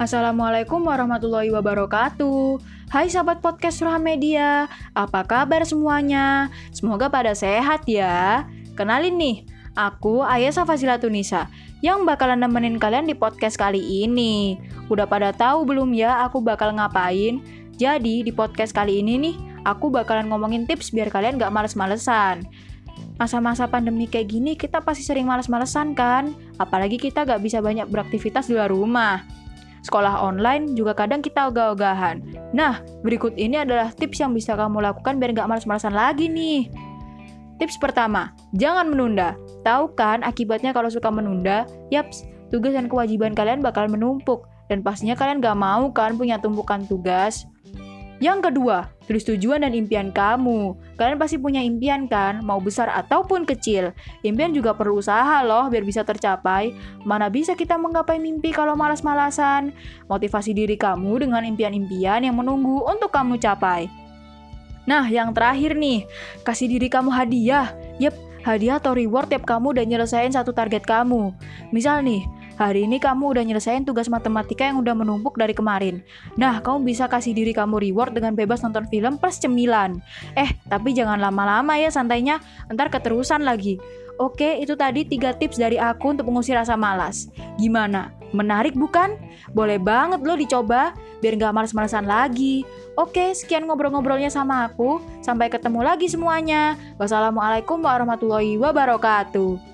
Assalamualaikum warahmatullahi wabarakatuh. Hai sahabat podcast Surah Media, apa kabar semuanya? Semoga pada sehat ya. Kenalin nih, aku Ayasa Fasilatunisa yang bakalan nemenin kalian di podcast kali ini. Udah pada tahu belum ya aku bakal ngapain? Jadi di podcast kali ini nih, aku bakalan ngomongin tips biar kalian gak males-malesan. Masa-masa pandemi kayak gini kita pasti sering males-malesan kan? Apalagi kita gak bisa banyak beraktivitas di luar rumah. Sekolah online juga kadang kita ogah-ogahan. Nah, berikut ini adalah tips yang bisa kamu lakukan biar nggak malas-malasan lagi nih. Tips pertama, jangan menunda. Tahu kan akibatnya kalau suka menunda? Yaps, tugas dan kewajiban kalian bakal menumpuk. Dan pastinya kalian gak mau kan punya tumpukan tugas. Yang kedua, tulis tujuan dan impian kamu. Kalian pasti punya impian kan, mau besar ataupun kecil. Impian juga perlu usaha loh biar bisa tercapai. Mana bisa kita menggapai mimpi kalau malas-malasan? Motivasi diri kamu dengan impian-impian yang menunggu untuk kamu capai. Nah, yang terakhir nih, kasih diri kamu hadiah. Yep, hadiah atau reward tiap kamu udah nyelesain satu target kamu. Misal nih, hari ini kamu udah nyelesain tugas matematika yang udah menumpuk dari kemarin. Nah, kamu bisa kasih diri kamu reward dengan bebas nonton film plus cemilan. Eh, tapi jangan lama-lama ya santainya, ntar keterusan lagi. Oke, itu tadi tiga tips dari aku untuk mengusir rasa malas. Gimana? Menarik bukan? Boleh banget lo dicoba, biar nggak males-malesan lagi. Oke, sekian ngobrol-ngobrolnya sama aku. Sampai ketemu lagi semuanya. Wassalamualaikum warahmatullahi wabarakatuh.